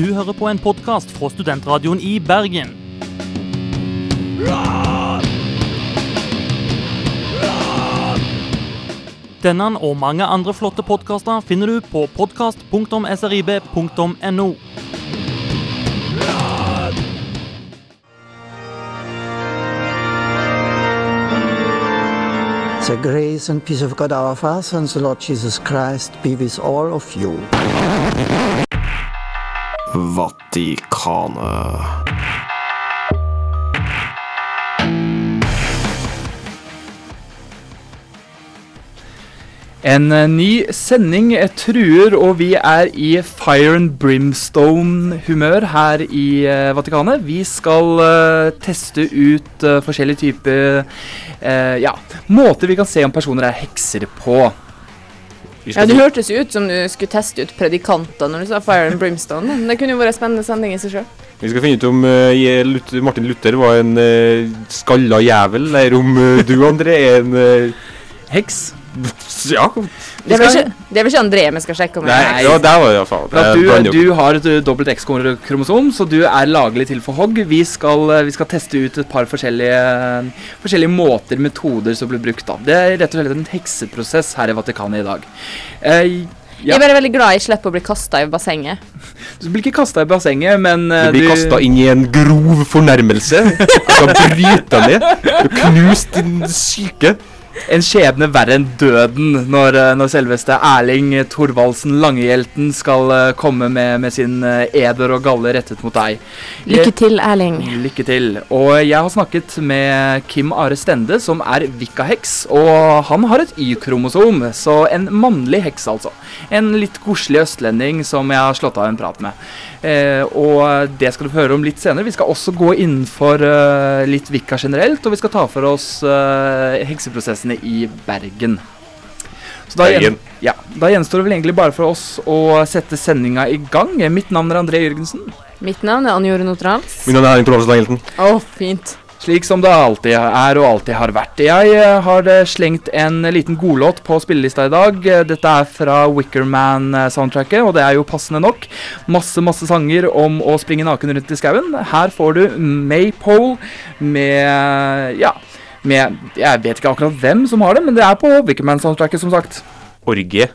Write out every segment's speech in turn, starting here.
Du hører på en podkast fra studentradioen i Bergen. Denne og mange andre flotte podkaster finner du på podkast.srib.no. The grace and peace of God our Father and the Lord Jesus Christ be with all of you. Vatikanet. En eh, ny sending eh, truer, og vi er i fire and brimstone-humør her i eh, Vatikanet. Vi skal teste ut forskjellige typer ja, måter vi kan se om personer er hekser på. Vi Ja, skal Det hørtes jo ut som du skulle teste ut predikanter når du sa Fire and Brimstone. men Det kunne jo vært en spennende sending i seg sjøl. vi skal finne ut om uh, Martin Luther var en uh, skalla jævel, eller om uh, du, André, er en Heks. Ja. Det er vel ikke, det er vel ikke André vi skal sjekke om Nei, ja, der var det iallfall. Du, du har et dobbelt X-kromosom, så du er laglig til for hogg. Vi skal, vi skal teste ut et par forskjellige, forskjellige måter, metoder som blir brukt. da. Det er rett og slett en hekseprosess her i Vatikanet i dag. Eh, Jeg er bare veldig glad jeg slipper å bli kasta i bassenget. Du blir ikke kasta i bassenget, men uh, Du blir kasta inn i en grov fornærmelse. Du skal bryte ned. Du knust din syke. En skjebne verre enn døden når, når selveste Erling Thorvaldsen Langehjelten skal komme med, med sin eder og galle rettet mot deg. Lykke til, Erling. Lykke til. Og jeg har snakket med Kim Are Stende, som er Vikaheks. Og han har et Y-kromosom, så en mannlig heks, altså. En litt koselig østlending som jeg har slått av en prat med. Eh, og det skal du få høre om litt senere. Vi skal også gå innenfor uh, litt Vika generelt, og vi skal ta for oss eh, hekseprosessene i Bergen. Så da, gjen, ja, da gjenstår det vel egentlig bare for oss å sette sendinga i gang. Mitt navn er André Jørgensen. Mitt navn er Anne Jore Notrals. Min navn er Erling Torvaldsen Langelten. Å, fint. Slik som det alltid er og alltid har vært. Jeg eh, har eh, slengt en liten godlåt på spillelista i dag. Eh, Dette er fra Wickerman-soundtracket, og det er jo passende nok. Masse, masse sanger om å springe naken rundt i skauen. Her får du Maypole med Ja, med Jeg vet ikke akkurat hvem som har det, men det er på Wickerman-soundtracket, som sagt. Orgie.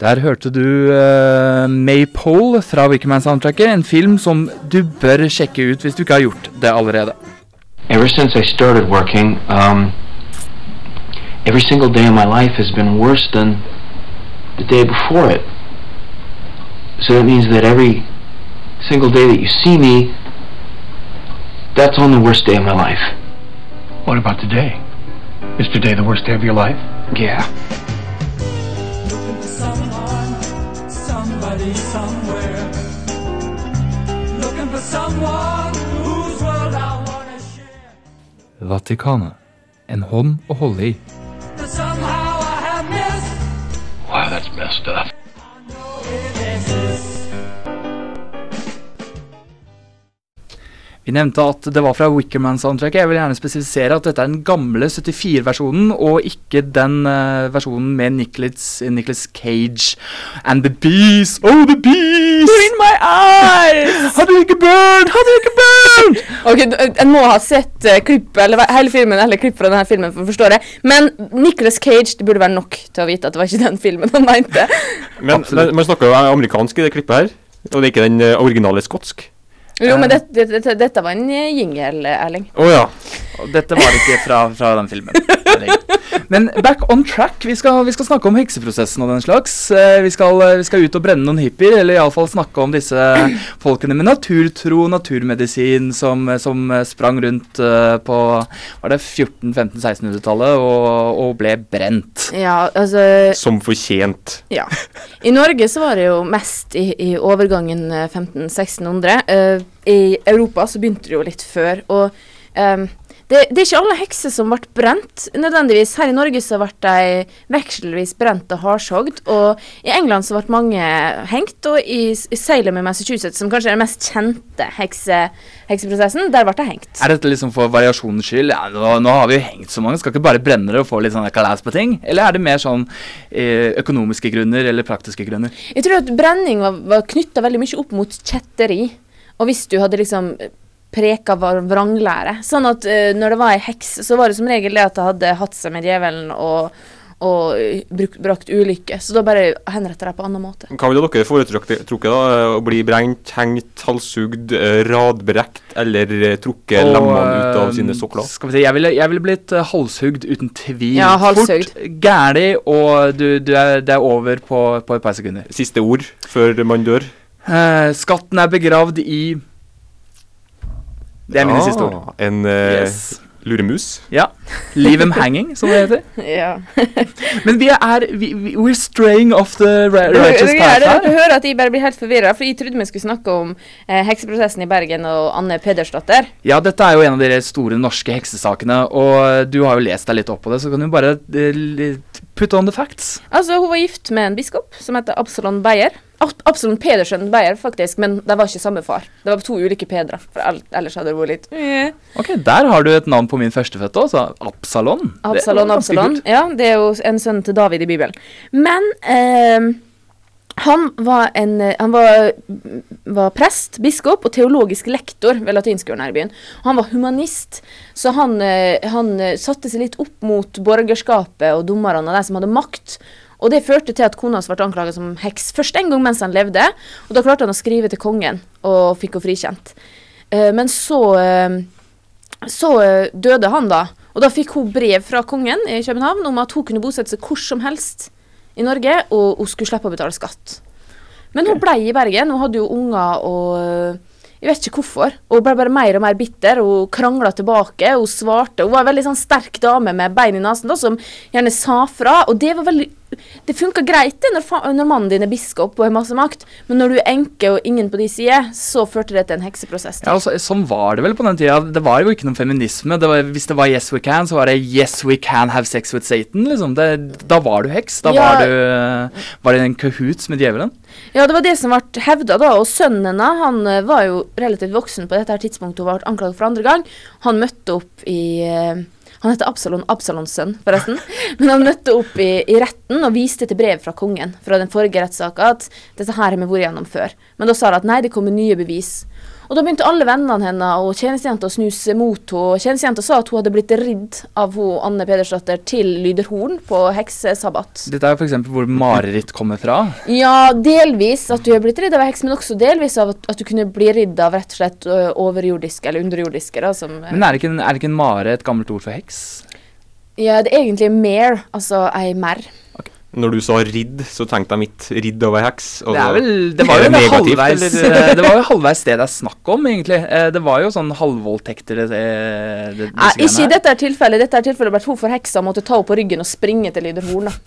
Der hørte du uh, Maypole fra Wickerman-soundtracket, en film som du bør sjekke ut hvis du ikke har gjort det allerede. Ever since I started working, um, every single day of my life has been worse than the day before it. So that means that every single day that you see me, that's on the worst day of my life. What about today? Is today the worst day of your life? Yeah. someone, somebody somewhere. Looking for someone whose world I wanna share. Vatikanet. En hånd å holde i. Vi nevnte at det var fra Wickerman-soundtracket. Jeg vil gjerne spesifisere at dette er den gamle 74-versjonen, og ikke den uh, versjonen med Nicholas, Nicholas Cage. And the bees, oh the bees! In my eyes! Hadde du ikke burn? Hadde du ikke burn? Ok, En må ha sett uh, klipp, eller hele filmen eller klipp fra denne filmen for å forstå det. Men Nicholas Cage det burde være nok til å vite at det var ikke den filmen han mente. Men, men man snakker jo amerikansk i det klippet her, og det er ikke den eh, originale skotsk. Jo, men dette, det, dette var en eh, jingle, Erling. Å ja. Dette var ikke fra, fra den filmen. Men back on track. Vi skal, vi skal snakke om hekseprosessen og den slags. Eh, Vi skal, vi skal ut og brenne noen hippier, eller iallfall snakke om disse folkene med naturtro, naturmedisin, som, som sprang rundt eh, på var det 1400-1500-1600-tallet og, og ble brent. Ja, altså Som fortjent. Ja. I Norge så var det jo mest i, i overgangen eh, 1500-1600. Eh, I Europa så begynte det jo litt før. Og ehm, det, det er ikke alle hekser som ble brent, nødvendigvis. Her i Norge så ble de vekselvis brent og hardshogd. Og i England så ble mange hengt, og i, i Salem i Massachusetts, som kanskje er den mest kjente hekse, hekseprosessen, der ble de hengt. Er dette liksom for variasjonens skyld? Ja, nå, nå har vi jo hengt så mange, skal ikke bare brenne det og få litt sånn kalas på ting? Eller er det mer sånn eh, økonomiske grunner eller praktiske grunner? Jeg tror at brenning var, var knytta veldig mye opp mot kjetteri. Og hvis du hadde liksom preka var vranglære. Sånn at uh, når det var ei heks, så var det som regel det at det hadde hatt seg med djevelen og, og eh, bruk, brakt ulykke. Så da bare henretter jeg på annen måte. Hva ville dere foretrukket, da? Å bli brent, hengt, halshugd, eh, radbrekt eller eh, trukket Og, lemmene ut av eh, sine sokler? Skal vi si, jeg ville, jeg ville blitt eh, halshugd uten tvil. Ja, halshugd. Fort, gæli, og du, du er, det er over på, på et par sekunder. Siste ord før man dør? Uh, skatten er begravd i Det er mine siste ord. Ah, En uh, Yes. luremus? Ja. Leave them hanging, som det heter. Ja. Men vi er vi, We're straying off the righteous path du her. hører at jeg bare blir helt forvirra, for jeg trodde vi skulle snakke om eh, hekseprosessen i Bergen og Anne Pedersdatter. Ja, dette er jo en av de store norske heksesakene, og du har jo lest deg litt opp på det, så kan du bare eh, put on the facts. Altså, Hun var gift med en biskop som heter Absalon Beyer. Ab Absalon Pedersen Beyer, faktisk, men de var ikke samme far. Det var to ulike Pedra. For ellers hadde det vært litt. Ok, der har du et navn på min førstefødte også. Absalon. Absalon, Absalon. kult. Ja, det er jo en sønn til David i Bibelen. Men eh, han var en Han var, var prest, biskop og teologisk lektor ved latinskolen her i byen. Han var humanist, så han, eh, han satte seg litt opp mot borgerskapet og dommerne og de som hadde makt. Og det førte til at kona hans ble anklaget som heks først en gang mens han levde. Og da klarte han å skrive til kongen og fikk henne frikjent. Uh, men så uh, så uh, døde han da, og da fikk hun brev fra kongen i København om at hun kunne bosette seg hvor som helst i Norge, og hun skulle slippe å betale skatt. Men hun ble i Bergen, hun hadde jo unger og jeg vet ikke hvorfor. Hun ble bare mer og mer bitter. Hun krangla tilbake, hun svarte. Hun var en veldig sånn sterk dame med bein i nesen da, som gjerne sa fra. Og det var veldig Det funka greit det når, når mannen din er biskop og har masse makt, men når du er enke og ingen på de side, så førte det til en hekseprosess. Ja, altså, sånn var det vel på den tida. Det var jo ikke noen feminisme. Det var, hvis det var Yes We Can, så var det Yes We Can Have Sex With Satan. liksom. Det, da var du heks. Da Ja. var du Var det en kahoots med djevelen? Ja, det var det som ble hevda, da. Og sønnen hennes, han eh, var jo relativt voksen på dette tidspunktet hun ble anklaget for andre gang. Han møtte opp i eh, Han heter Absalon, Absalons sønn, forresten. Men han møtte opp i, i retten og viste til brev fra kongen fra den forrige rettssaka at dette her har vi vært gjennom før. Men da sa de at nei, det kommer nye bevis. Og da begynte alle vennene hennes og tjenestejenta å snuse mot henne. og Tjenestejenta sa at hun hadde blitt ridd av hun, Anne Pedersdatter til Lyderhorn på heksesabbat. Dette er f.eks. hvor mareritt kommer fra. Ja, delvis at du er blitt ridd av heks, men også delvis av at, at du kunne bli ridd av rett og slett overjordiske eller underjordiske. Da, som, Men er ikke, en- er ikke en mare et gammelt ord for heks? ja, det er egentlig mer, altså ei merr. Når du sa ridd, så tenkte jeg mitt ridd over heks. og Det, er vel, det var jo halvveis eller? eh, Det var jo halvveis det det er snakk om, egentlig. Eh, Det var jo sånn halvvoldtekter det, det, det, Nei, ikke i dette er tilfellet. Dette er tilfellet ble hun forheksa måtte ta henne på ryggen og springe til Lyderhorn.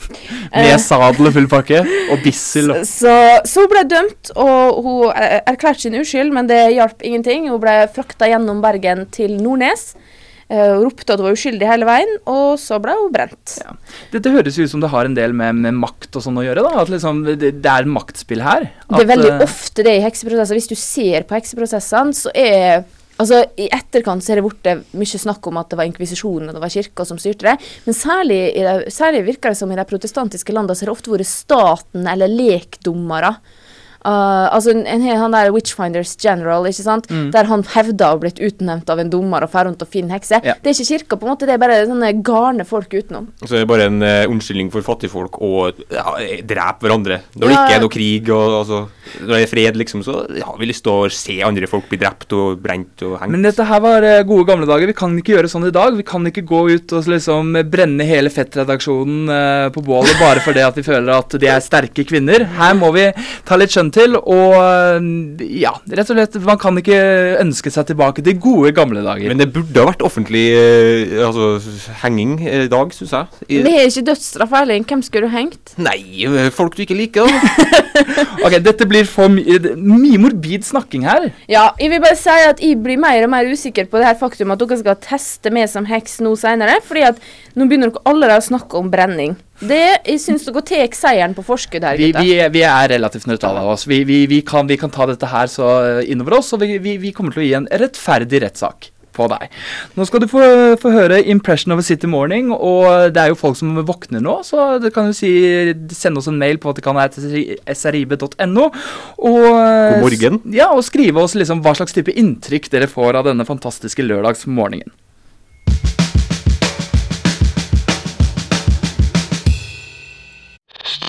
Eh, Med sadel og full pakke, og bissel. og- Så, så hun ble dømt, og hun eh, erklærte sin uskyld, men det hjalp ingenting. Hun ble frakta gjennom Bergen til Nordnes. Eh, og ropte at hun var uskyldig hele veien, og så ble hun brent. Ja. Dette høres ut som det har en del med, med makt og sånn å gjøre. da, At liksom det, det er maktspill her. Det er veldig eh, ofte det i hekseprosesser. Hvis du ser på hekseprosessene, så er Altså, I etterkant så er det blitt mye snakk om at det var inkvisisjonen og det var kirka som styrte det. Men særlig, i det, særlig virker det som i de protestantiske landene så har det ofte vært staten eller lekdommere. Uh, altså en, en, han der Witchfinders General, ikke sant? Mm. der han hevda å ha blitt utnevnt av en dommer og drar rundt og finne hekser. Ja. Det er ikke kirka, på en måte, det er bare sånne garne folk utenom. Så er det bare en uh, unnskyldning for fattigfolk å ja, drepe hverandre. Når det Ja. ikke er noe krig, og altså, når det er fred, liksom, så ja, har vi lyst til å se andre folk bli drept og brent og hengt. Men dette her var uh, gode gamle dager. Vi kan ikke gjøre sånn i dag. Vi kan ikke gå ut og liksom brenne hele fettredaksjonen eh, på bålet bare fordi at vi føler at de er sterke kvinner. Her må vi ta litt skjønn til. Og eh, ja, rett og slett, man kan ikke ønske seg tilbake til gode gamle dager. Men det burde ha vært offentlig eh, altså, henging i dag, syns jeg. I, Vi er ikke dødsstraff, Erling. Hvem skulle du hengt? nei, eh, folk du ikke liker. da. Ok, Dette blir for my mye morbid snakking her. Ja, jeg vil bare si at jeg blir mer og mer usikker på det her faktum at dere skal teste meg som heks nå senere, fordi at nå begynner dere allerede å snakke om brenning. Det, jeg syns dere tar seieren på forskudd her, Vi, gutter. vi, vi er relativt nøytrale av oss. Vi, vi, vi, kan, vi kan ta dette her så innover oss, og vi, vi, vi kommer til å gi en rettferdig rettssak på deg. Nå skal du få, få høre 'Impression of a City Morning', og det er jo folk som våkner nå, så du kan jo si sende oss en mail på srib.no. Og, God morgen. Ja, og skrive oss liksom hva slags type inntrykk dere får av denne fantastiske lørdagsmorgenen.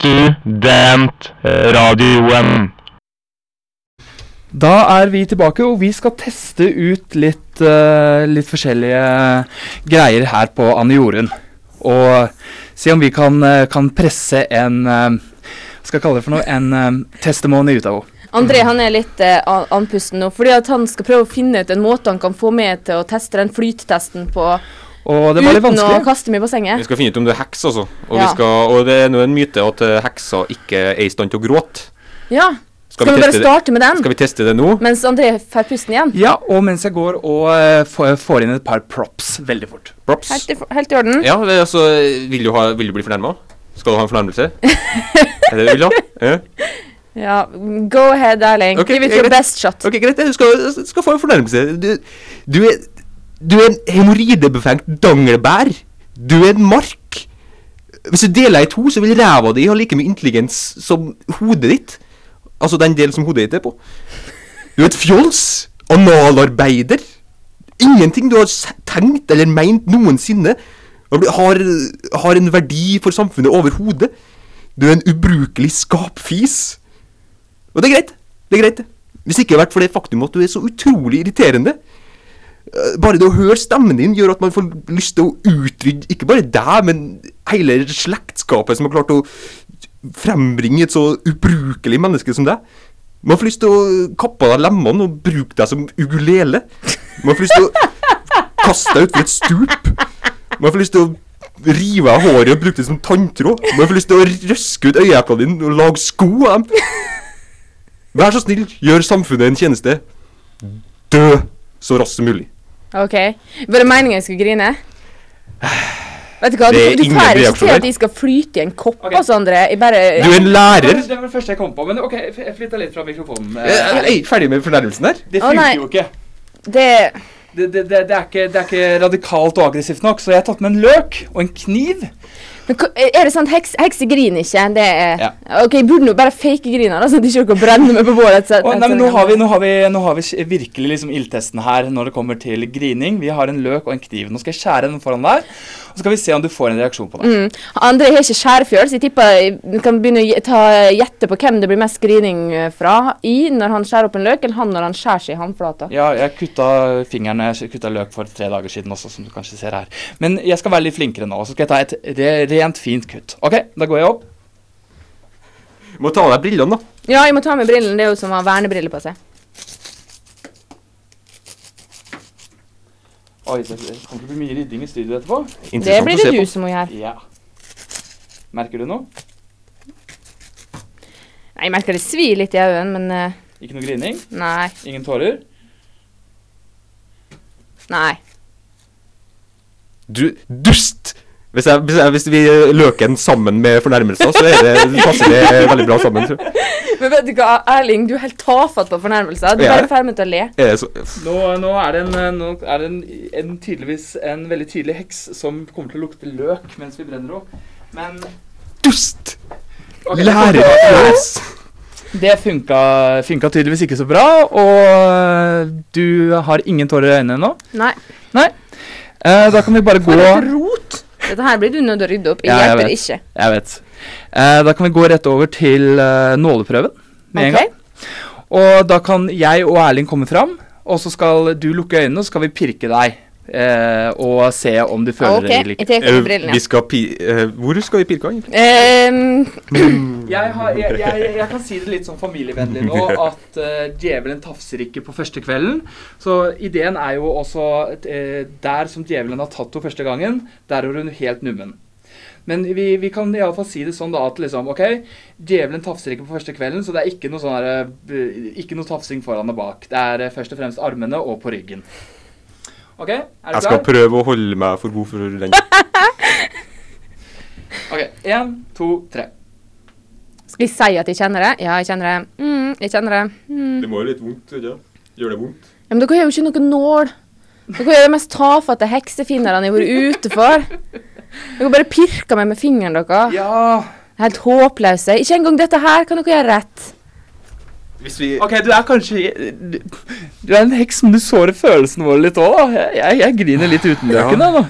Studentradioen. Da er vi tilbake, og vi skal teste ut litt, uh, litt forskjellige greier her på Anne Jorunn. Og se om vi kan, eh, kan presse en uh, Hva skal jeg kalle det for noe? En uh, testimony ut av henne. André han er litt uh, andpusten nå, fordi at han skal prøve å finne ut en måte han kan få med til å teste den flyttesten på Og det var litt uten å kaste meg i bassenget. Vi skal finne ut om du er heks, altså. Og, Ja. skal, og det er nå en myte at eh, hekser ikke er i stand til å gråte. Ja. Skal, vi, bare starte med den, Skal vi teste det nå? mens André får pusten igjen? Ja, og mens jeg går og eh, får, inn et par props veldig fort. Props. Helt i, helt i orden. Ja, det, altså, vil du, ha, vil du bli fornærma? Skal du ha en fornærmelse? er det det du vil ha? Ja. Ja, Go ahead, darling. Okay, Give it your best shot. Ok, greit. Du skal, skal få en fornærmelse. Du, du er Du er en hemoroidebefengt danglebær. Du er en mark. Hvis du deler i to, så vil ræva di ha like mye intelligens som hodet ditt. Altså den delen som hodet ditt er på. Du er et fjols. Analarbeider. Ingenting du har tenkt eller meint noensinne har, har, en verdi for samfunnet overhodet. Du er en ubrukelig skapfis. Og det er greit. Det er greit. det. Hvis ikke vært for det faktum at du er så utrolig irriterende. Eh, Bare det å høre stemmen din gjør at man får lyst til å utrydde ikke bare deg, men hele slektskapet som har klart å frembringe et så ubrukelig menneske som deg. Man får lyst til å kappe av deg lemmene og bruke deg som ugulele. Man får lyst til å kaste deg utfor et stup. Man får lyst til å rive av håret og bruke det som tanntråd. Man får lyst til å røske ut øyeeplene dine og lage sko av dem. Vær så snill, gjør samfunnet en tjeneste. Dø så raskt som mulig. OK. Var det meningen jeg skulle grine? Vet du hva, du, du får ikke til at jeg skal flyte i en kopp, okay. og sånn, André. Jeg bare Du er en lærer. Det var det første jeg kom på, men ok, jeg flytta litt fra mikrofonen. Eh, Er jeg ferdig med fornærmelsen der. Det funker jo ikke. Det Det, det, det, det, er ikke. det er ikke radikalt og aggressivt nok, så jeg har tatt med en løk og en kniv. Men er det at heks, hekser griner ikke? Det er Ja. OK, burde nå bare fake griner, da, sånn at ikke brenner meg på bålet. så- oh, nei, men nå har, vi, nå, har vi, nå har vi virkelig liksom ildtesten her når det kommer til grining. Vi har en løk og en kniv. Nå skal jeg skjære den foran deg, og så skal vi se om du får en reaksjon på det. Mm. André har ikke skjærfjøl, så jeg tipper vi kan begynne å ta, gjette på hvem det blir mest grining fra i når han skjærer opp en løk, eller han når han skjærer seg i håndflata. Ja, jeg kutta fingeren Jeg kutta løk for tre dager siden også, som du kanskje ser her. Men jeg skal være litt flinkere nå, og så skal jeg ta et re rent fint kutt. OK, da går jeg opp. Må ta av deg brillene, da. Ja, jeg må ta med brillene. Det er jo som å ha vernebriller på seg. Oi, det kommer til å bli mye rydding i studio etterpå. Det blir det du som må gjøre. Ja. Merker du noe? Nei, Jeg merker det svir litt i øynene, men uh, Ikke noe grining? nei. Ingen tårer? Nei. Du dust! Hvis, jeg, hvis, jeg, hvis vi løker den sammen med fornærmelser, så er det, passer det veldig bra sammen. tror jeg. Men vet du hva, Erling, du er helt tafatt på fornærmelser. Du er bare ferdig med å le. Er det så, Nå, nå er det, en, eh, nå er det en, en tydeligvis en veldig tydelig heks som kommer til å lukte løk mens vi brenner opp. Men dust! Okay, Lærer det, funka, funka tydeligvis ikke så bra, og du har ingen tårer i øynene ennå. Nei. Eh, da kan vi bare gå For et rot! Dette her blir du nødt til å rydde opp. Jeg Ja, jeg hjelper vet. ikke. Jeg vet. Eh, da kan vi gå rett over til uh, nåleprøven med en gang. Og da kan jeg og Erling komme fram, og så skal du lukke øynene, og så skal vi pirke deg eh, og se om du føler okay. det litt Eh, vi skal pi... eh, hvor skal vi pirke, egentlig? Ehm, Jeg, har, jeg, jeg, jeg kan si det litt sånn familievennlig nå, at uh, djevelen tafser ikke på første kvelden. Så ideen er jo også der som djevelen har tatt henne første gangen, der er hun helt nummen. Men vi, vi kan iallfall si det sånn da at liksom, ok, djevelen tafser ikke på første kvelden, så det er ikke noe sånn her, ikke noe tafsing foran og bak. Det er først og fremst armene og på ryggen. OK, er du klar? Jeg skal klar? prøve å holde meg for god for den. Ok, Én, to, tre. skal jeg si at jeg kjenner det? Ja, jeg kjenner det. Mm, jeg kjenner det. Mm. Det må jo litt vondt, ikke Gjør det vondt? Ja, men dere har jo ikke noe nål. Dere er de mest tafatte heksefinnerne jeg har vært ute for. Dere bare pirker meg med fingeren deres. Ja Helt håpløse. Ikke engang dette her kan dere gjøre rett. Hvis vi Ok, du er kanskje Du, du er en heks, men du sårer følelsene våre litt òg, da. Jeg, jeg, jeg griner litt uten løken, Ja. da.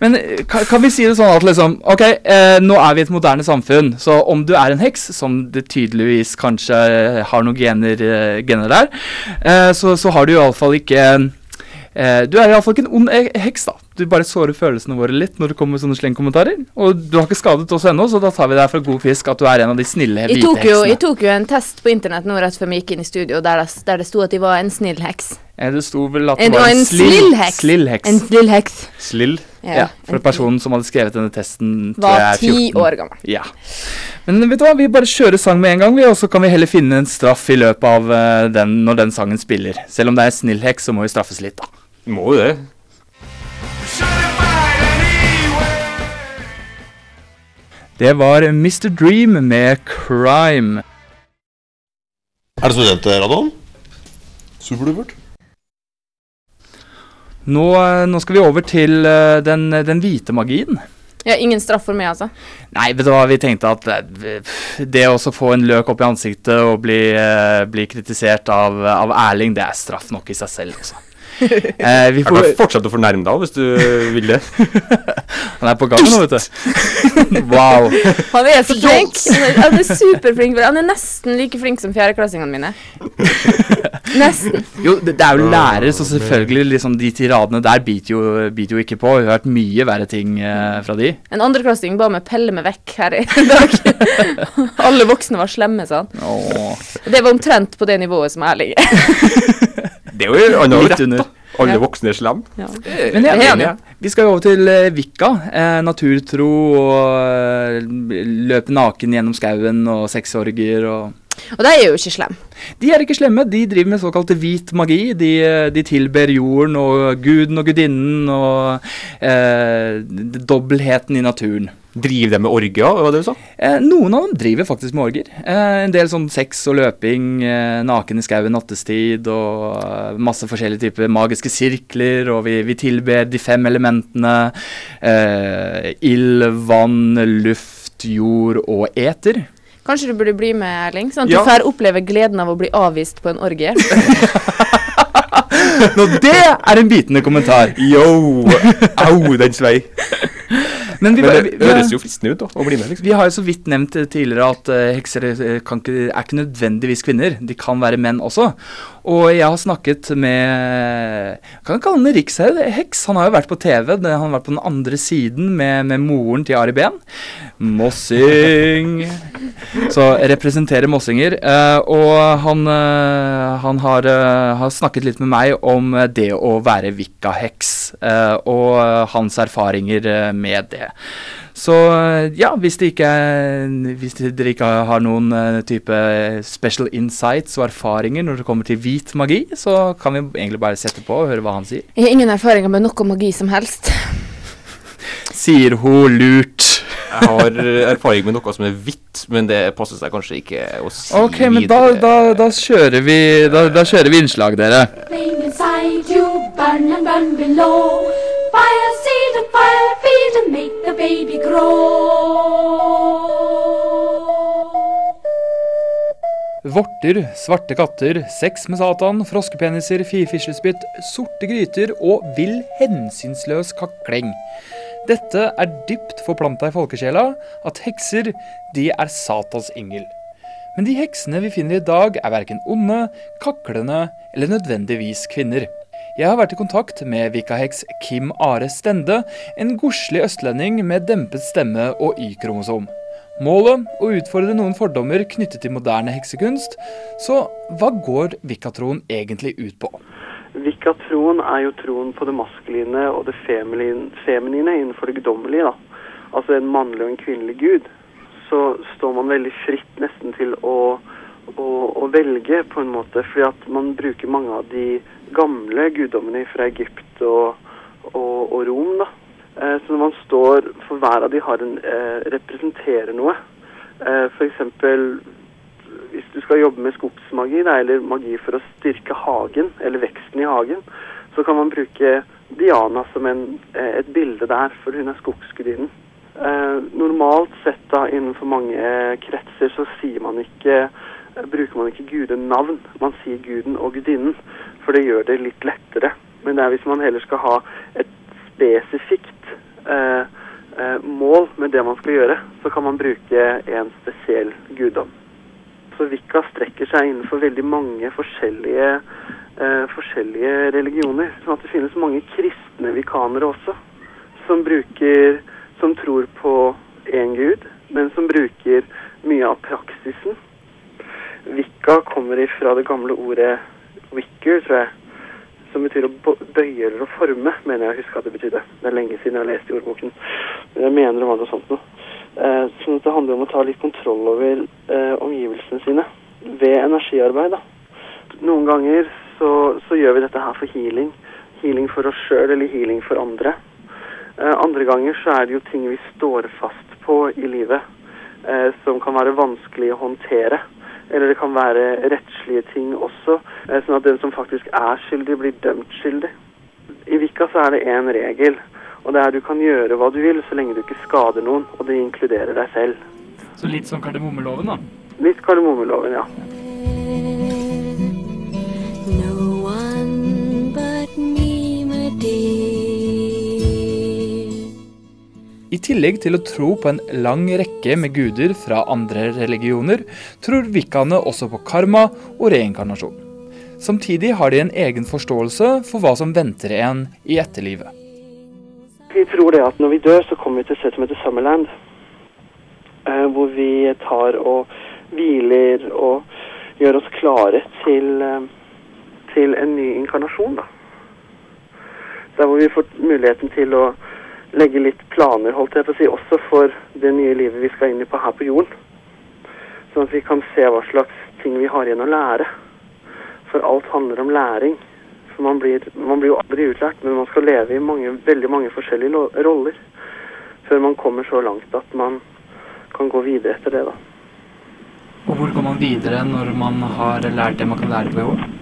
Men eh, kan, kan vi si det sånn at liksom Ok, eh, nå er vi et moderne samfunn, så om du er en heks, som det tydeligvis kanskje har noen gener, eh, gener der, eh, så, så har du iallfall ikke eh, Du er iallfall ikke en ond eh, heks, da. Du bare sårer følelsene våre litt når det kommer sånne slengkommentarer. Og du har ikke skadet oss ennå, så da tar vi deg for god fisk at du er en av de snille hvite heksene. jeg tok jo en test på internett nå rett før vi gikk inn i studio, der det, der det sto at jeg var en snill heks. Det sto vel at det En, var en, en slill, heks. slill heks. En slill heks. Slill? Ja, for en- personen som hadde skrevet denne testen, tror var jeg er ti år gammel. Ja. Men vet du hva, vi bare kjører sang med en gang, vi, og så kan vi heller finne en straff i løpet av eh, den når den sangen spiller. Selv om det er en snill heks, så må vi straffes litt, da. Må jo det. Det var Mr. Dream med Crime. Er det studentradioen? Superdupert. Nå, eh, nå skal vi over til eh, den, den hvite magien. Ja, ingen straff for meg, altså. Nei, vet du hva, vi tenkte at eh, det å få en løk opp i ansiktet og bli, eh, bli kritisert av, av Erling, det er straff nok i seg selv, altså. Eh, vi Jeg kan fortsette å fornærme deg hvis du vil det. han er på gang nå, vet du. wow. Han er så flink. Han er, er superflink. Han er nesten like flink som fjerdeklassingene mine. Nesten. Jo, det, det er jo lærer, så selvfølgelig liksom de tiradene der biter jo, biter jo ikke på. Vi har hørt mye verre ting eh, fra de. En andreklassing ba meg pelle meg vekk her i dag. Alle voksne var slemme, sa han. Åh. Det var omtrent på det nivået som jeg er. Det er jo annet rett, under. da. Alle Ja. voksne er slemme. Ja. Men jeg er enig. Vi skal over til Vikka. Vika. Eh, naturtro og eh, løpe naken gjennom skauen og sexorger og Og de er jo ikke slemme. De er ikke slemme. De driver med såkalt hvit magi. De, eh, de tilber jorden og guden og gudinnen og eh, dobbeltheten i naturen. Driver de med orger, var det du sa? Eh, noen av dem driver faktisk med orger. Eh, en del sånn sex og løping, eh, naken i skauen nattestid og eh, masse forskjellige typer magiske sirkler. Og vi, vi tilber de fem elementene. Eh, ild, vann, luft, jord og eter. Kanskje du burde bli med, Erling? Sånn at Ja. du får oppleve gleden av å bli avvist på en orgie. Nå, det er en bitende kommentar. Yo! Au, den svei. Men vi, Men det høres jo fristende ut da, å bli med, liksom. Vi har jo så vidt nevnt eh, tidligere at eh, hekser eh, kan ikke, er ikke nødvendigvis kvinner. De kan være menn også. Og jeg har snakket med Kan jeg kalle han riksheks? Han har jo vært på TV. Han har vært på den andre siden med, med moren til Ari Behn. Mossing. Så representerer mossinger. eh, og han, eh, han har, eh, har snakket litt med meg om det å være vikaheks. og hans erfaringer med det. Så eh, ja, hvis, det ikke hvis dere ikke har noen eh, type special insights og erfaringer når det kommer til hvit magi, så kan vi egentlig bare sette på og høre hva han sier. Jeg har ingen erfaringer med noe magi som helst. Sier hun lurt. Jeg har erfaring med noe som er hvitt, men det passer seg kanskje ikke å si Ok, men da, da, da, kjører, vi, da, da kjører vi innslag, dere. Fire see the fire feed and make the baby grow. Vorter, svarte katter, sex med Satan, froskepeniser, firfislespytt, sorte gryter og vill hensynsløs kakling. Dette er dypt forplanta i folkesjela at hekser, de er Satans engel. Men de heksene vi finner i dag, er verken onde, kaklende eller nødvendigvis kvinner. Jeg har vært i kontakt med Vikaheks Kim Are Stende, en godslig østlending med dempet stemme og Y-kromosom. Målet å utfordre noen fordommer knyttet til moderne heksekunst. Så hva går Vikatroen egentlig ut på? Vikatroen er jo troen på det maskuline og det feminine, innenfor det guddommelige. Altså en mannlig og en kvinnelig gud. Så står man veldig fritt nesten til å, å, å velge, på en måte. Fordi at man bruker mange av de gamle guddommene fra Egypt og, og, og Rom. da. Eh, Så når man står for hver av de har en, eh, representerer noe. Eh, eksempel hvis du skal jobbe med skogsmagi, da, eller magi for å styrke hagen, eller veksten i hagen, så kan man bruke Diana som en, eh, et bilde der, for hun er skogsgudinnen. Eh, normalt sett da innenfor mange eh, kretser så sier man ikke bruker man ikke gudenavn. Man sier guden og gudinnen, for det gjør det litt lettere. Men det er hvis man heller skal ha et spesifikt eh, eh, mål med det man skal gjøre, så kan man bruke en spesiell guddom. Så vikka strekker seg innenfor veldig mange forskjellige, eh, forskjellige religioner. Sånn at det finnes mange kristne vikanere også, som bruker som tror på én gud, men som bruker mye av praksisen. Wicca kommer ifra det gamle ordet wicker, tror jeg, som betyr å bøye eller å forme, mener jeg å huske at det betydde. Det er lenge siden jeg har lest i ordboken, men jeg mener det var noe sånt noe. Eh, sånn at det handler om å ta litt kontroll over eh, omgivelsene sine ved energiarbeid. da. Noen ganger så, så gjør vi dette her for healing. Healing for oss sjøl eller healing for andre. Eh, andre ganger så er det jo ting vi står fast på i livet eh, som kan være vanskelig å håndtere. Eller det kan være rettslige ting også, eh, sånn at den som faktisk er skyldig, blir dømt skyldig. I Vika så er det én regel, og det er du kan gjøre hva du vil så lenge du ikke skader noen, og det inkluderer deg selv. Så litt som kardemommeloven, da. Litt kardemommeloven, ja. I tillegg til å tro på en lang rekke med guder fra andre religioner, tror vikkaene også på karma og reinkarnasjon. Samtidig har de en egen forståelse for hva som venter en i etterlivet. Vi tror det at når vi dør, så kommer vi til et sted som heter Summerland. Eh, hvor vi tar og hviler og gjør oss klare til, eh, til en ny inkarnasjon. Da. Der hvor vi får muligheten til å legge litt planer, holdt jeg på å si, også for det nye livet vi skal inn i på her på jorden. Sånn at vi kan se hva slags ting vi har igjen å lære. For alt handler om læring. For man blir, man blir jo aldri utlært, men man skal leve i mange, veldig mange forskjellige roller. Før man kommer så langt at man kan gå videre etter det, da. Og hvor går man videre når man har lært det man kan lære på jorden?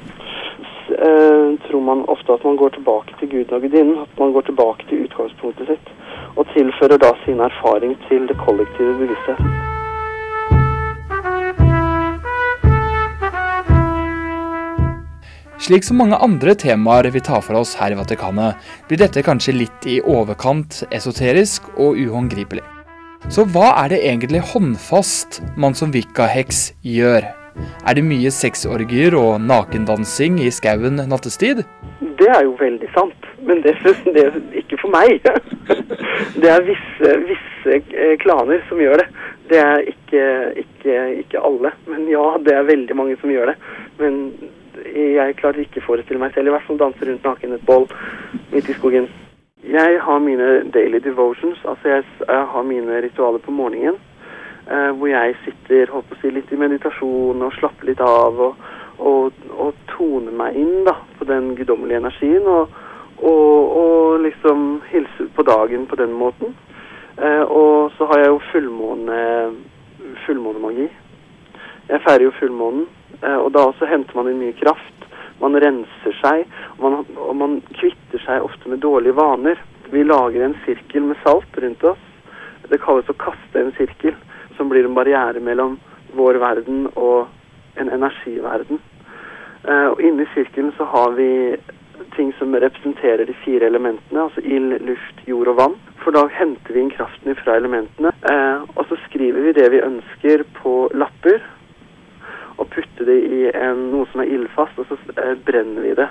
Eh, tror man ofte at man går tilbake til guden og gudinnen. At man går tilbake til utgangspunktet sitt. Og tilfører da sin erfaring til det kollektive bevisstheten. Slik som mange andre temaer vi tar for oss her i Vatikanet, blir dette kanskje litt i overkant esoterisk og uhåndgripelig. Så hva er det egentlig håndfast man som Wicca-heks gjør? Er det mye sexorgier og nakendansing i skauen nattestid? Det er jo veldig sant, men det, det er ikke for meg. Det er visse, visse eh, klaner som gjør det. Det er ikke, ikke, ikke alle, men ja, det er veldig mange som gjør det. Men jeg klarer ikke å forestille meg selv, i hvert fall danse rundt naken et bål midt i skogen. Jeg har mine daily devotions, altså jeg, jeg har mine ritualer på morgenen. Eh, hvor jeg sitter håper å si, litt i meditasjon og slapper litt av og, og, og toner meg inn da, på den guddommelige energien. Og, og, liksom hilser på dagen på den måten. Eh, og så har jeg jo fullmåne, fullmånemagi. Jeg feirer jo fullmånen, eh, og da også henter man inn mye kraft. Man renser seg, og man, og man kvitter seg ofte med dårlige vaner. Vi lager en sirkel med salt rundt oss. Det kalles å kaste en sirkel, som blir en barriere mellom vår verden og en energiverden. Eh, og inni sirkelen så har vi ting som representerer de fire elementene, altså ild, luft, jord og vann. For da henter vi inn kraften fra elementene, eh, og så skriver vi det vi ønsker på lapper, og putter det i en, noe som er ildfast, og så eh, brenner vi det.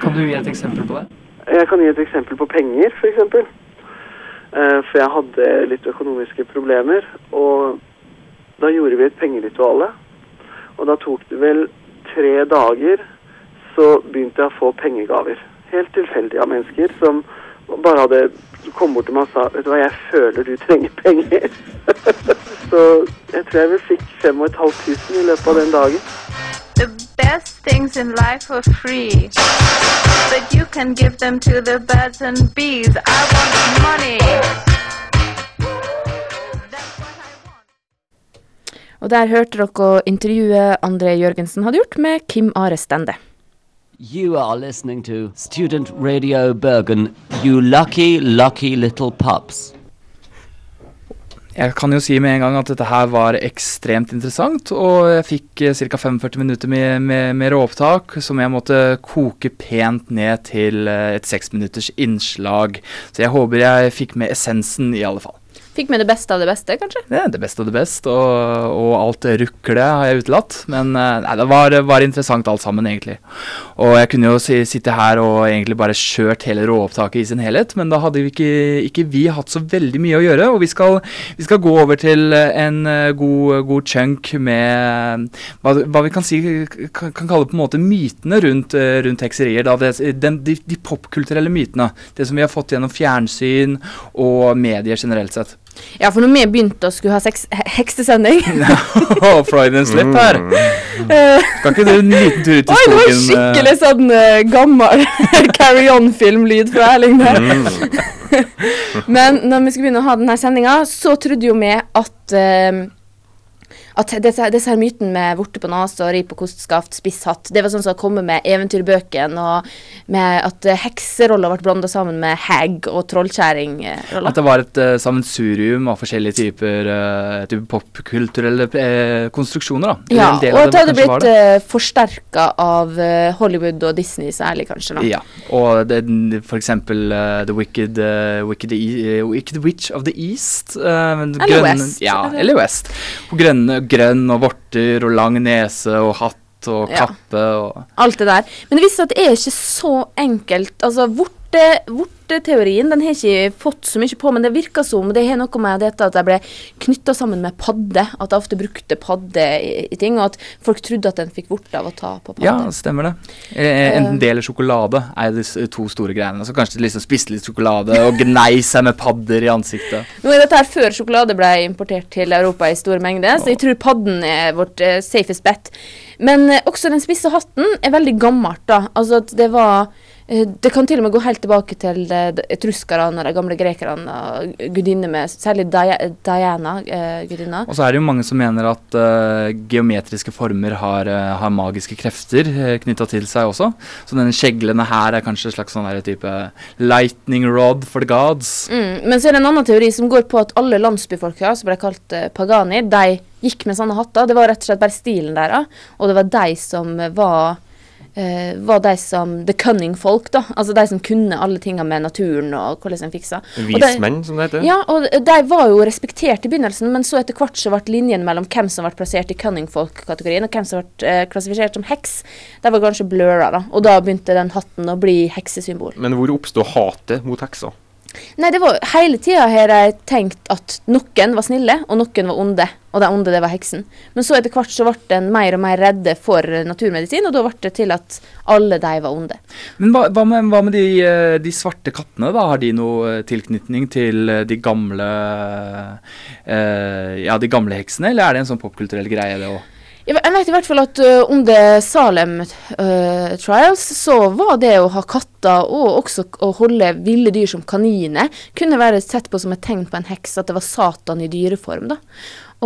Kan du gi et eksempel på det? Jeg kan gi et eksempel på penger, f.eks. Uh, for jeg hadde litt økonomiske problemer, og da gjorde vi et pengerituale. Og da tok det vel tre dager, så begynte jeg å få pengegaver. Helt tilfeldig av mennesker som bare hadde kom bort til meg og sa Vet du hva, jeg føler du trenger penger. så jeg tror jeg vel fikk 5500 i løpet av den dagen. The best things in life are free, but you can give them to the birds and bees. I want money. Og der hørte dere intervjuet André Jørgensen hadde gjort med Kim Are Stende. You are listening to Student Radio Bergen, you lucky, lucky little pups. Jeg kan jo si med en gang at dette her var ekstremt interessant, og jeg fikk eh, ca. 45 minutter med, med, med råopptak som jeg måtte koke pent ned til eh, et seksminutters innslag. Så jeg håper jeg fikk med essensen, i alle fall. Fikk med det beste av det beste, kanskje? Er det beste av det beste, og, og alt ruklet har jeg utelatt. Men eh, nei, det var, var interessant alt sammen, egentlig. Og jeg kunne jo si, sitte her og egentlig bare kjørt hele råopptaket i sin helhet, men da hadde vi ikke, ikke vi hatt så veldig mye å gjøre. Og vi skal, vi skal gå over til en eh, god, god chunk med hva, hva, vi kan si kan, kan kalle på en måte mytene rundt, eh, rundt hekserier. Da, det, den, de, de popkulturelle mytene. Det som vi har fått gjennom fjernsyn og medier generelt sett. Ja, for når vi begynte å skulle ha sex he heksesending oh, Freudian slip her. Eh, Kan ikke du en liten tur ut i skogen? Oi, det var eh? skikkelig sånn uh, gammel Carry On-filmlyd fra Erling der. Men når vi skulle begynne å ha denne sendinga, så trodde jo vi at eh, at disse, disse her mytene med vorte på nesa, ri på kostskaft, spiss hatt, det var sånn som kommer med eventyrbøkene, og med at hekserolla ble blanda sammen med hag og trollkjerringroller. At det var et uh, sammensurium av forskjellige typer, uh, type popkulturelle uh, konstruksjoner. da. Ja, og at det hadde blitt uh, forsterka av Hollywood og Disney særlig, kanskje. da. Ja, og det, for eksempel The Wicked, Wicked, E- Wicked Witch of the East. Eller West, Ja, eller- eller West. På grønne, grønn og vorter og lang nese og hatt og kappe og Alt det der. Men det viser seg at det er ikke så enkelt. Altså, vorte, vorteteorien den har ikke fått så mye på, men det virker som det har noe med dette at de ble knytta sammen med padde. At de ofte brukte padde i, i ting, og at folk trodde at en fikk vorte av å ta på padde. Ja, stemmer det. Eh, Enten det eller sjokolade er de to store greiene. Så kanskje de liksom spiste litt sjokolade og gnei seg med padder i ansiktet. Nå er dette her før sjokolade ble importert til Europa i store mengder, så jeg tror padden er vårt eh, safest bet. Men eh, også den spisse hatten er veldig gammelt, da. Altså at det var eh, Det kan til og med gå helt tilbake til eh, etruskerne og de gamle grekerne. og Gudinner med Særlig Diana, eh, gudinna. Og så er det jo mange som mener at uh, geometriske former har, eh, har magiske krefter uh, knytta til seg også. Så denne kjeglene her er kanskje en slags sånn type lightning rod for the gods. Mm, men så er det en annen teori som går på at alle landsbyfolka, som ble kalt eh, pagani, de gikk med sånne hatter. Det var rett og slett bare stilen deres, og det var de som var eh, var de som The cunning folk, da. Altså de som kunne alle tinga med naturen og hvordan en fiksa. De- Vismenn, som det heter. Ja, og de var jo respektert i begynnelsen, men så etter hvert så ble linjen mellom hvem som ble plassert i cunning folk-kategorien, og hvem som ble eh, klassifisert som heks, de var kanskje blurra, da. Og da begynte den hatten å bli heksesymbol. Men hvor oppstod hatet mot hekser? Nei, det var hele tida har jeg tenkt at noen var snille, og noen var onde. Og de onde, det var heksen. Men så etter hvert så ble en mer og mer redde for naturmedisin, og da ble det til at alle de var onde. Men hva, hva med, hva med de, eh, de svarte kattene? da? Har de noe eh, tilknytning til eh, de gamle eh, Ja, de gamle heksene, eller er det en sånn popkulturell greie, det òg? Jeg vet i hvert fall at uh, under Salem uh, Trials så var det å ha katter og også å holde ville dyr som kaniner kunne være sett på som et tegn på en heks, at det var Satan i dyreform. da.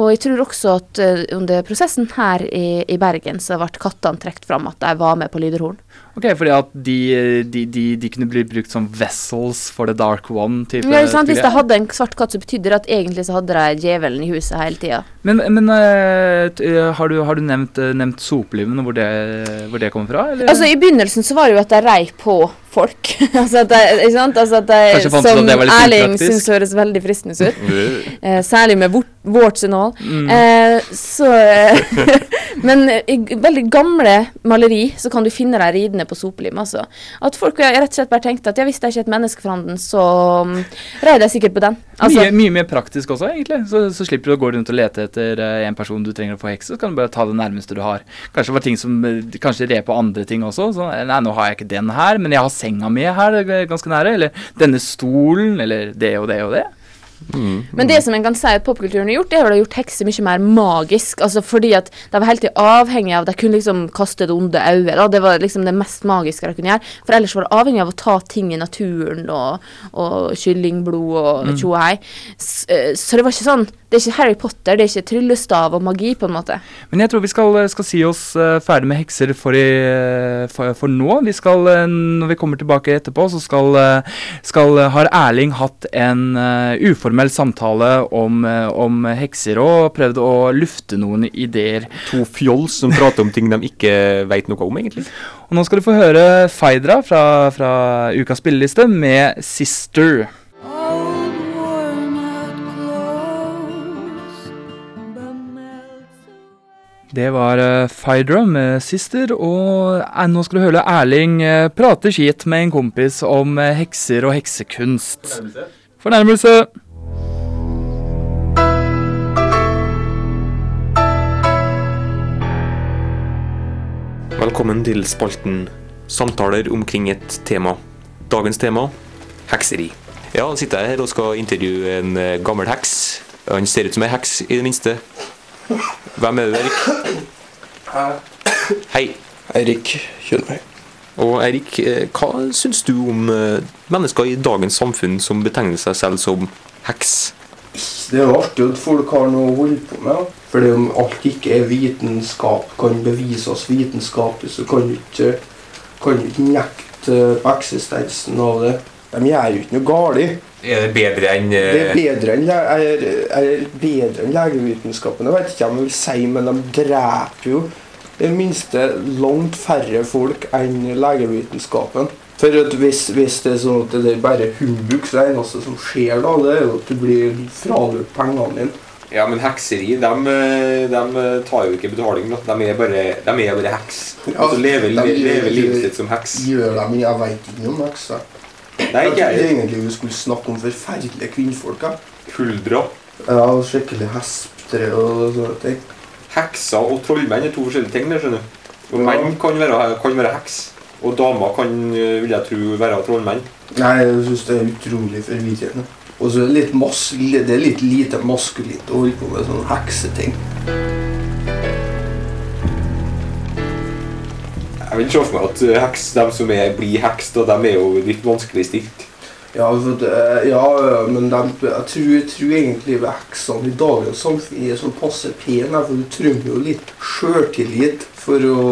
Og jeg tror også at uh, under prosessen her i, i Bergen så ble kattene trukket fram at de var med på lyderhorn. Ok, fordi at de, de, de, de kunne bli brukt som vessels for the dark one? Type, Ja, sant? Hvis de hadde en svart katt, så betydde det at egentlig så hadde de djevelen i huset hele tida. Men, men uh, har du, har du nevnt, uh, nevnt sopelyven, og hvor det, hvor det kommer fra? Eller? Altså I begynnelsen så var det jo at de rei på folk. altså at de, ikke sant? Altså at de, som at det Erling syns høres veldig fristende ut. Eh, særlig med vårt warts and all. Mm. Uh, så Men i veldig gamle maleri så kan du finne dem ridende på sopelim. Altså. At folk rett og slett bare tenkte at ja, hvis det er ikke er et menneske for handen, så um, reier jeg sikkert på den. Altså, mye, mye mer praktisk også, egentlig. Så, så slipper du å gå rundt og lete etter eh, en person du trenger å få hekse. Så kan du bare ta det nærmeste du har. Kanskje det var ting som eh, Kanskje re på andre ting også. Så, eh, nei, nå har jeg ikke den her, men jeg har senga mi her ganske nære. Eller denne stolen, eller det og det og det. Men det som en kan si at popkulturen har gjort, det er vel å ha gjort hekser mye mer magisk. Altså fordi at de var helt avhengig av De kunne liksom kaste det onde øyet. Det var liksom det mest magiske de kunne gjøre. For ellers var det avhengig av å ta ting i naturen og, og kyllingblod og Mm. tjo og hei. S- eh, Så det var ikke sånn Det er ikke Harry Potter, det er ikke tryllestav og magi, på en måte. Men jeg tror vi skal, skal si oss uh, ferdig med hekser for, i, for, for nå. Vi skal, uh, når vi kommer tilbake etterpå, så skal, uh, skal har Erling hatt en eh, uformell samtale om, eh, om hekser og prøvd å lufte noen ideer. To fjols som prater om ting de ikke veit noe om, egentlig. Og nå skal du få høre Faidra fra, fra ukas spilleliste med 'Sister'. Det var uh, Faidra med 'Sister', og eh, nå skal du høre Erling eh, prate skit med en kompis om eh, hekser og heksekunst. Fornærmelse. Fornærmelse. Velkommen til spalten Samtaler omkring et tema. Dagens tema hekseri. Ja, nå sitter jeg her og skal intervjue en eh, gammel heks. Han ser ut som en heks, i det minste. Hvem er du, Erik? Hei. Eirik Kjølberg. Og Eirik, eh, hva syns du om eh, mennesker i dagens samfunn som betegner seg selv som heks? Det er jo artig at folk har noe å holde på med. For om alt ikke er vitenskap, kan bevises vitenskapelig, så kan du ikke, kan du ikke nekte på eksistensen av det. De gjør jo ikke noe galt. Er det bedre enn uh... Det er bedre enn, er, er bedre enn legevitenskapen. Jeg vet ikke hva jeg vil si, men de dreper jo i det minste langt færre folk enn legevitenskapen. For at hvis, hvis det er sånn at det er bare humbug, så er det eneste som skjer da, det er jo at du blir fralurt pengene dine. Ja, men hekseri, de, tar jo ikke betaling. De er bare, de er bare heks. Ja, og så lever, de lever livet sitt som heks. Gjør de, jeg vet ikke om hekser. Nei, Jeg ikke trodde jeg. egentlig vi skulle snakke om forferdelige kvinnfolk. Ja. Huldra. Ja, og skikkelig hesptre og sånne ting. Hekser og trollmenn er to forskjellige ting. der, skjønner du. Og Menn kan være, kan være heks. Og damer kan, eh, vil jeg tro, være trollmenn. Nei, jeg syns det er utrolig forvirrende. Og så er det litt, mas det er litt lite maskulint å holde på med sånne hekseting. Jeg vil se for meg at eh, heks, de som er, blir heks, da, de er jo litt vanskelig stilt. Ja, det, ja, ja, men de, jeg, tror, jeg tror egentlig veksene i dagens samfunn er sånn passe pene. For du trenger jo litt sjøltillit for å,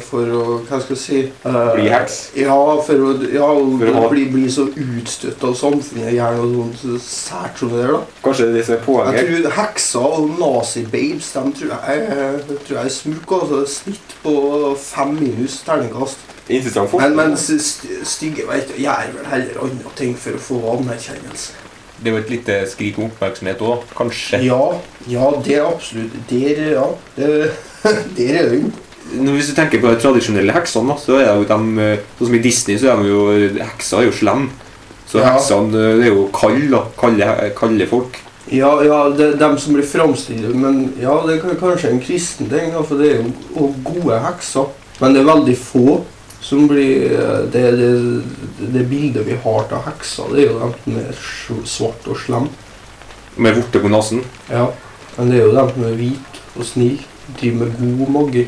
for å Hva skal jeg si eh, Bli heks? Ja, for å, ja, For å bli, bli så utstøtt av samfunnet. Gjerne noe sånt sært som det der, da. Kanskje det er det som er Jeg tror hekser og nazi-babes de tror jeg, tror jeg er smukk. Altså, snitt på fem minus terningkast. Interessant Men, forskning. men st- stygge du, gjør vel heller andre ting for å få anerkjennelse. Det er jo et lite skrik om oppmerksomhet òg, kanskje. Ja, ja, det er absolutt. Der, ja. Det, der er den. Hvis du tenker på de tradisjonelle heksene, så er jo de eh, Sånn som i Disney, så er de jo Hekser er jo slem. Så Ja. heksene eh, det er jo kalde, da. Kalde, kalde folk. Ja, ja, det er dem som blir framstilt Men ja, det er kanskje en kristen ting, for det er jo gode hekser. Men det er veldig få som blir Det, det, det bildet vi har av hekser, det er jo enten som er svart og slem. Med vorte på nesen. Ja, men det er jo dem som er hvite og snille. Driver med god magi.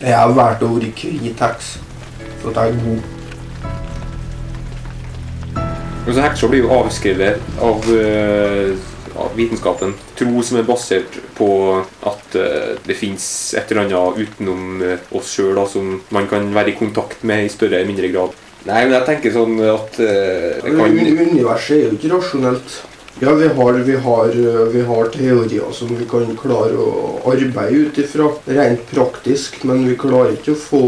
Jeg har valgt å være hvit heks, for at jeg er god. Men så Hekser blir jo avskrevet av, uh av vitenskapen. Tro som er basert på at eh, det fins et eller annet utenom eh, oss sjøl som man kan være i kontakt med i større eller mindre grad. Nei, men jeg tenker sånn at uh, det kan Universet er jo ikke rasjonelt. Ja, vi har, vi, har, vi har teorier som vi kan klare å arbeide ut ifra rent praktisk, men vi klarer ikke å få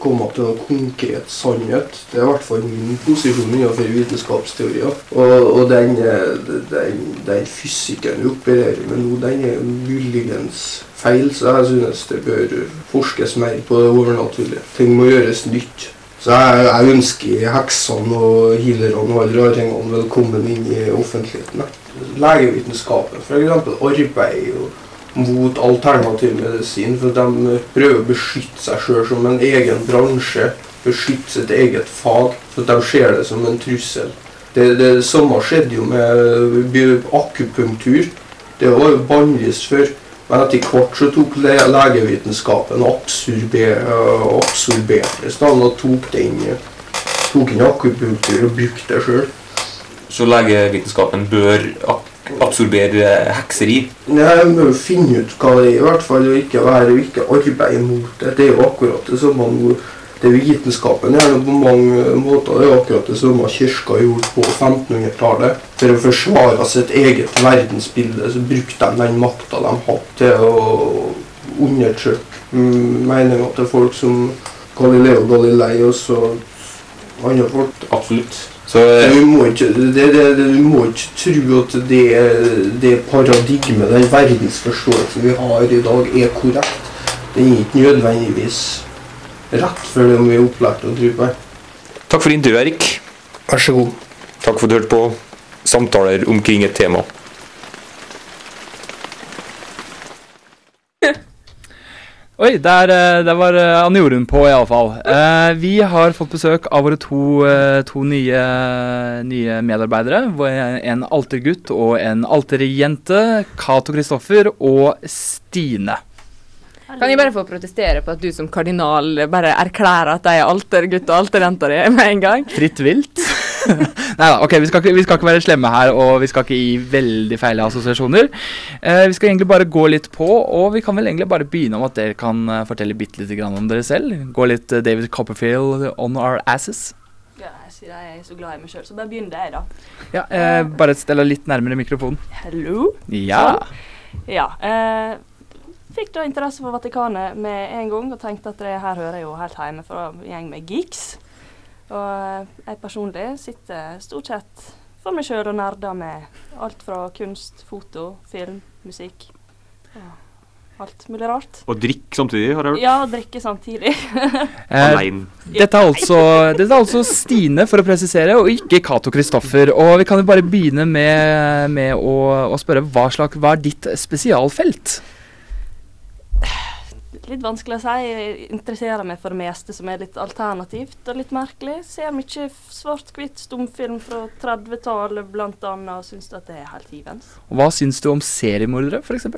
komme til noen konkret sannhet. Det er i hvert fall min posisjon innenfor vitenskapsteorier. Og, og den, den, den fysikken vi opererer med nå, den er muligens feil, så jeg synes det bør forskes mer på det overnaturlige. Ting må gjøres nytt. Så jeg, jeg ønsker heksene og healerne og alle raringene velkommen inn i offentligheten. Legevitenskapen f.eks. arbeider jo mot alternativ medisin, for de prøver å beskytte seg sjøl som en egen bransje. Beskytte sitt eget fag, for de ser det som en trussel. Det, det samme skjedde jo med akupunktur. Det var jo bannlyst før. Men etter hvert så tok legevitenskapen absorber, absorberte da, og tok, den, tok inn akupunktur og brukte det sjøl. Så legevitenskapen bør absorbere hekseri. Nei, vi må jo finne ut hva det er, i hvert fall, og ikke være og ikke arbeide mot det. Det er jo akkurat det samme nå. Det er Vitenskapen gjerne jo på mange måter det er akkurat det samme kirka gjorde på 1500-tallet. For å forsvare sitt eget verdensbilde så brukte de den makta de hadde til å undertrykke meninga til folk som Galileo Galilei og så andre folk. Absolutt. Så Du må ikke, det, det, det, du må ikke tro at det, det paradigmet, den verdensforståelsen vi har i dag, er korrekt. Den er ikke nødvendigvis rett for det vi er opplært til å tro på. Takk for intervjuet, Erik. Vær så god. Takk for at du hørte på samtaler omkring et tema. Oi, der, eh, der var eh, Anne Jorunn på, iallfall. Eh, vi har fått besøk av våre to, eh, to nye, nye medarbeidere. En altergutt og en alterjente. Cato Kristoffer og Stine. Kan jeg bare få protestere på at du som kardinal bare erklærer at de er altergutt og alterjenta di med en gang? Fritt vilt. Nei da, ok, vi skal, ikke, vi skal ikke være slemme her, og vi skal ikke gi veldig feile assosiasjoner. Eh, vi skal egentlig bare gå litt på, og vi kan vel egentlig bare begynne om at dere kan eh, fortelle bitte lite grann om dere selv. Gå litt eh, David Copperfield on our asses. Ja, jeg sier jeg er så glad i meg sjøl, så bare begynn det, da. Ja, eh, bare stell deg litt nærmere mikrofonen. Hello? Ja. Sånn. Ja. Eh, fikk da interesse for Vatikanet med en gang, og tenkte at det her hører jeg jo helt hjemme fra en gjeng med geeks. Og eh, jeg personlig sitter stort sett for meg sjøl og nerder med alt fra kunst, foto, film, musikk. Og alt mulig rart. Og drikk samtidig, har jeg hørt. Ja, drikke samtidig. Eh, Dette er, altså, dette er altså Stine, for å presisere, og ikke Cato Kristoffer. Og vi kan jo bare begynne med, med å, å spørre hva, slags, hva er ditt spesialfelt? Litt vanskelig å si. Jeg interesserer meg for det meste som er litt alternativt og litt merkelig. Ser mye svart-hvitt stumfilm fra 30-tallet bl.a. og syns at det er helt hivens. Og Hva syns du om seriemordere, f.eks.?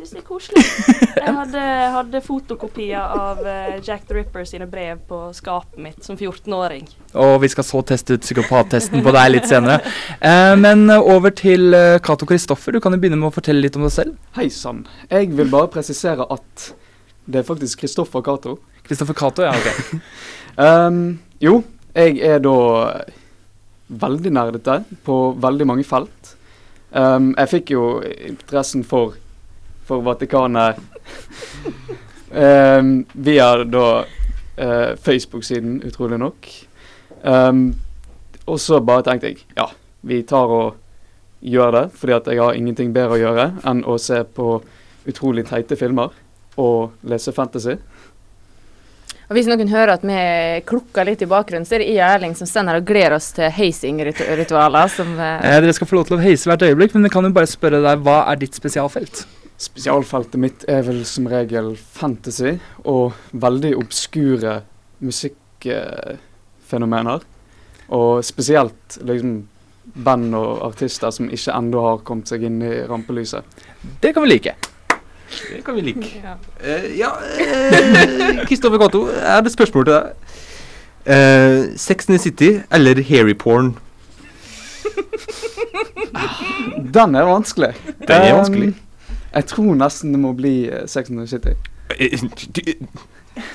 Syns det er koselig. Jeg hadde, hadde fotokopier av eh, Jack the Ripper sine brev på skapet mitt som 14-åring. Og vi skal så teste ut psykopattesten på deg litt senere. Eh, men eh, over til Cato Kristoffer. Du kan jo begynne med å fortelle litt om deg selv. Hei sann. Jeg vil bare presisere at det er faktisk Kristoffer Cato. Kristoffer Cato, ja, ok. um, jo, jeg er da veldig nerdete på veldig mange felt. Um, jeg fikk jo interessen for, for Vatikanet um, via da uh, Facebook-siden, utrolig nok. Um, og så bare tenkte jeg ja, vi tar og gjør det, fordi at jeg har ingenting bedre å gjøre enn å se på utrolig teite filmer og lese fantasy. Og Hvis noen hører at vi klukker litt i bakgrunnen, så er det jeg og Erling som står her og gleder oss til heising-ritualer. eh, Eh, dere skal få lov til å heise hvert øyeblikk, men vi kan jo bare spørre deg, hva er ditt spesialfelt? Spesialfeltet mitt er vel som regel fantasy og veldig obskure musikkfenomener. og spesielt liksom band og artister som ikke ennå har kommet seg inn i rampelyset. Det kan vi like. Det kan vi like. Eh, ja, uh, Kristoffer Cato, jeg har et spørsmål til deg. Uh, Sex in the City eller Harry Porn? Den er vanskelig. Den er vanskelig. Um, jeg tror nesten det må bli uh, Sex and the City.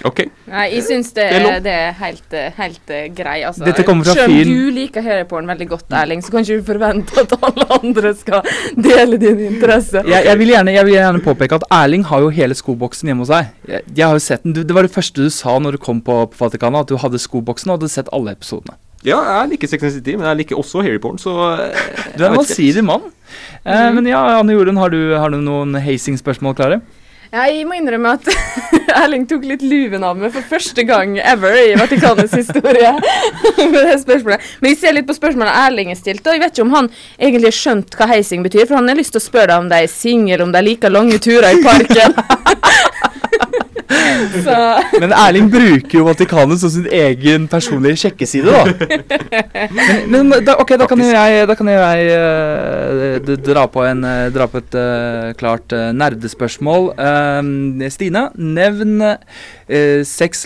OK. Nei, jeg syns det, Det er det er helt, eh, helt eh, grei. Altså. Dette kommer fra Selv om du liker Harryporn veldig godt, Erling, så kan ikke du forvente at alle andre skal dele din interesse. Jeg, jeg, vil gjerne, jeg vil gjerne påpeke at Erling har jo hele skoboksen hjemme hos seg. Jeg, jeg har jo sett den. Du, det var det første du sa når du kom på, på Vatikanet, at du hadde skoboksen og hadde sett alle episodene. Ja, jeg liker Sex and City, men jeg liker også Harryporn, så eh, Du er en allsidig mann. Eh, men ja, Anne Jorunn, har du, har du noen hazing-spørsmål klare? Ja, jeg må innrømme at Erling tok litt luven av meg for første gang ever i Vatikanets historie. med det spørsmålet. Men jeg ser litt på spørsmålet Erling har stilt, og jeg vet ikke om han egentlig har skjønt hva heising betyr, for han har lyst til å spørre deg om de er single, om de liker lange turer i parken. Så Men Erling bruker jo Vatikanet som sin egen personlige sjekkeside, da. Men, men da, ok, da kan jo jeg, da kan jo jeg uh, dra på, en, eh, dra på et uh, klart uh, nerdespørsmål. Stina, Stine, nevn seks,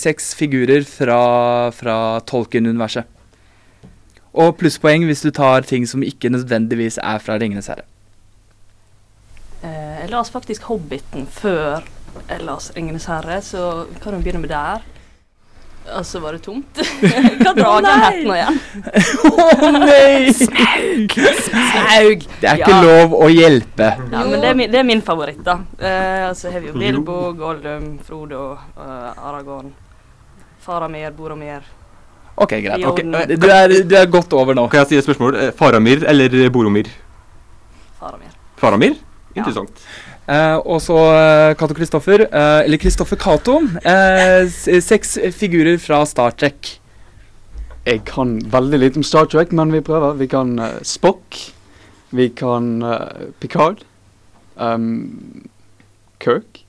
seks figurer fra, fra Tolkien-universet. Og plusspoeng hvis du tar ting som ikke nødvendigvis er fra Ringenes herre. Eh, jeg las faktisk Hobbiten før las Ringenes herre, så kan hun begynne med der. Og så var det tomt. Hva dragen Å, het nå igjen? Å nei! Smaug! Smaug! Det er ikke lov å hjelpe. Ja, men det er min, det er min favoritt, da. Eh, så har vi jo Bilbo, Gollum, Frodo, uh, Aragorn, Faramir, Boromir. Ok, greit. Okay. Du, er, du er godt over nå. Kan jeg si et spørsmål? Eh, Faramir eller Boromir? Faramir. Faramir? Interessant. Eh, og så uh, Cato Kristoffer, eh, eller Kristoffer Cato. eh, seks figurer fra Star Trek. Jeg kan veldig lite om Star Trek, men vi prøver. Vi kan uh, Spock. Vi kan uh, Picard. Um, Kirk.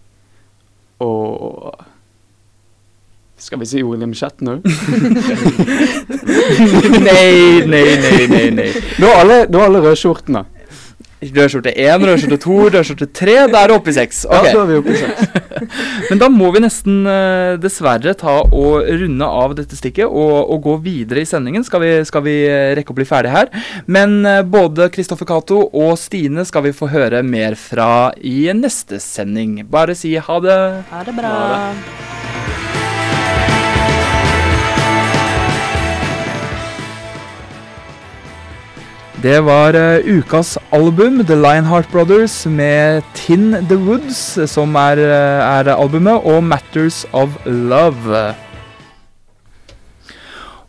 Og Skal vi si William Shatner? nei, nei, nei, nei. nei. Nå alle, nå alle rødskjortene. Rødskjorte 1, rødskjorte 2, rødskjorte 3. Da er det oppe i 6. Ja, da er vi oppe i seks. Men da må vi nesten eh, dessverre ta og runde av dette stikket og, og gå videre i sendingen. Skal vi, skal vi eh, rekke å bli ferdig her. Men eh, både Kristoffer Cato og Stine skal vi få høre mer fra i neste sending. Bare si ha det. Ha det bra. Det var eh, ukas album, The Lionheart Brothers, med Tin The Woods, som er, eh, er albumet, og Matters of Love.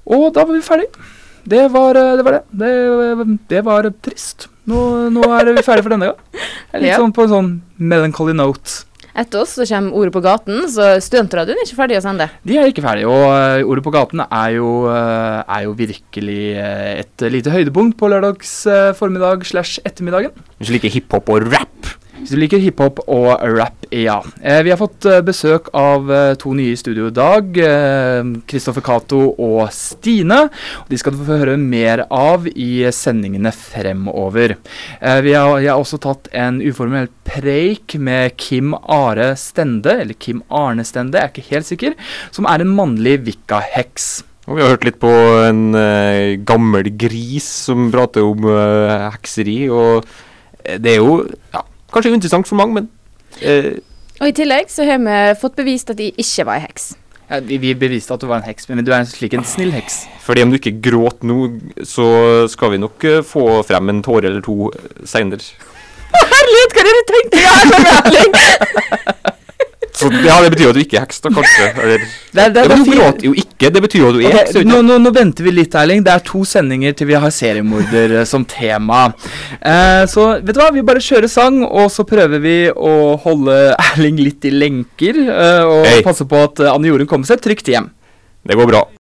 Og da var vi ferdig. Det var eh, det. Var det. Det, det var trist. Nå, nå er vi ferdige for denne gang. Litt sånn på en sånn melancholy note. Etter oss så kommer Ordet på gaten, så studentradioen er ikke ferdig å sende. De er ikke ferdige, og eh, Ordet på gaten er jo, eh, er jo virkelig eh, et lite høydepunkt på lørdags formiddag slash ettermiddagen. Hvis du liker hiphop og rap. Hvis du liker hiphop og rap, ja. Eh, vi har fått eh, besøk av eh, to nye i studio i dag. Kristoffer Cato og Stine. De skal du få høre mer av i sendingene fremover. Eh, vi har, jeg har også tatt en uformell preik med Kim Are Stende, eller Kim Arne Stende, jeg er ikke helt sikker, som er en mannlig vikka-heks. Og vi har hørt litt på en eh, gammel gris som prater om eh, hekseri, og eh, det er jo ja, kanskje uinteressant for mange, men eh, Og i tillegg så har vi fått bevist at de ikke var ei heks. Ja, vi, vi beviste at du var en heks, men du er slik en snill heks. fordi om du ikke gråter nå, så skal vi nok eh, få frem en tåre eller to seinere. Herlighet, hva er det du tenkte er så Erling? Så ja, det betyr jo at du ikke er heks, da, kanskje. Eller Det det det du gråter jo ikke, det betyr jo at du er okay, heks. nå, nå, nå venter vi litt, Erling. Det er to sendinger til vi har seriemorder eh, som tema. Eh, så vet du hva, vi bare kjører sang, og så prøver vi å holde Erling litt i lenker. eh, og hey. passe på at eh, Anne Jorunn kommer seg trygt hjem. Det går bra.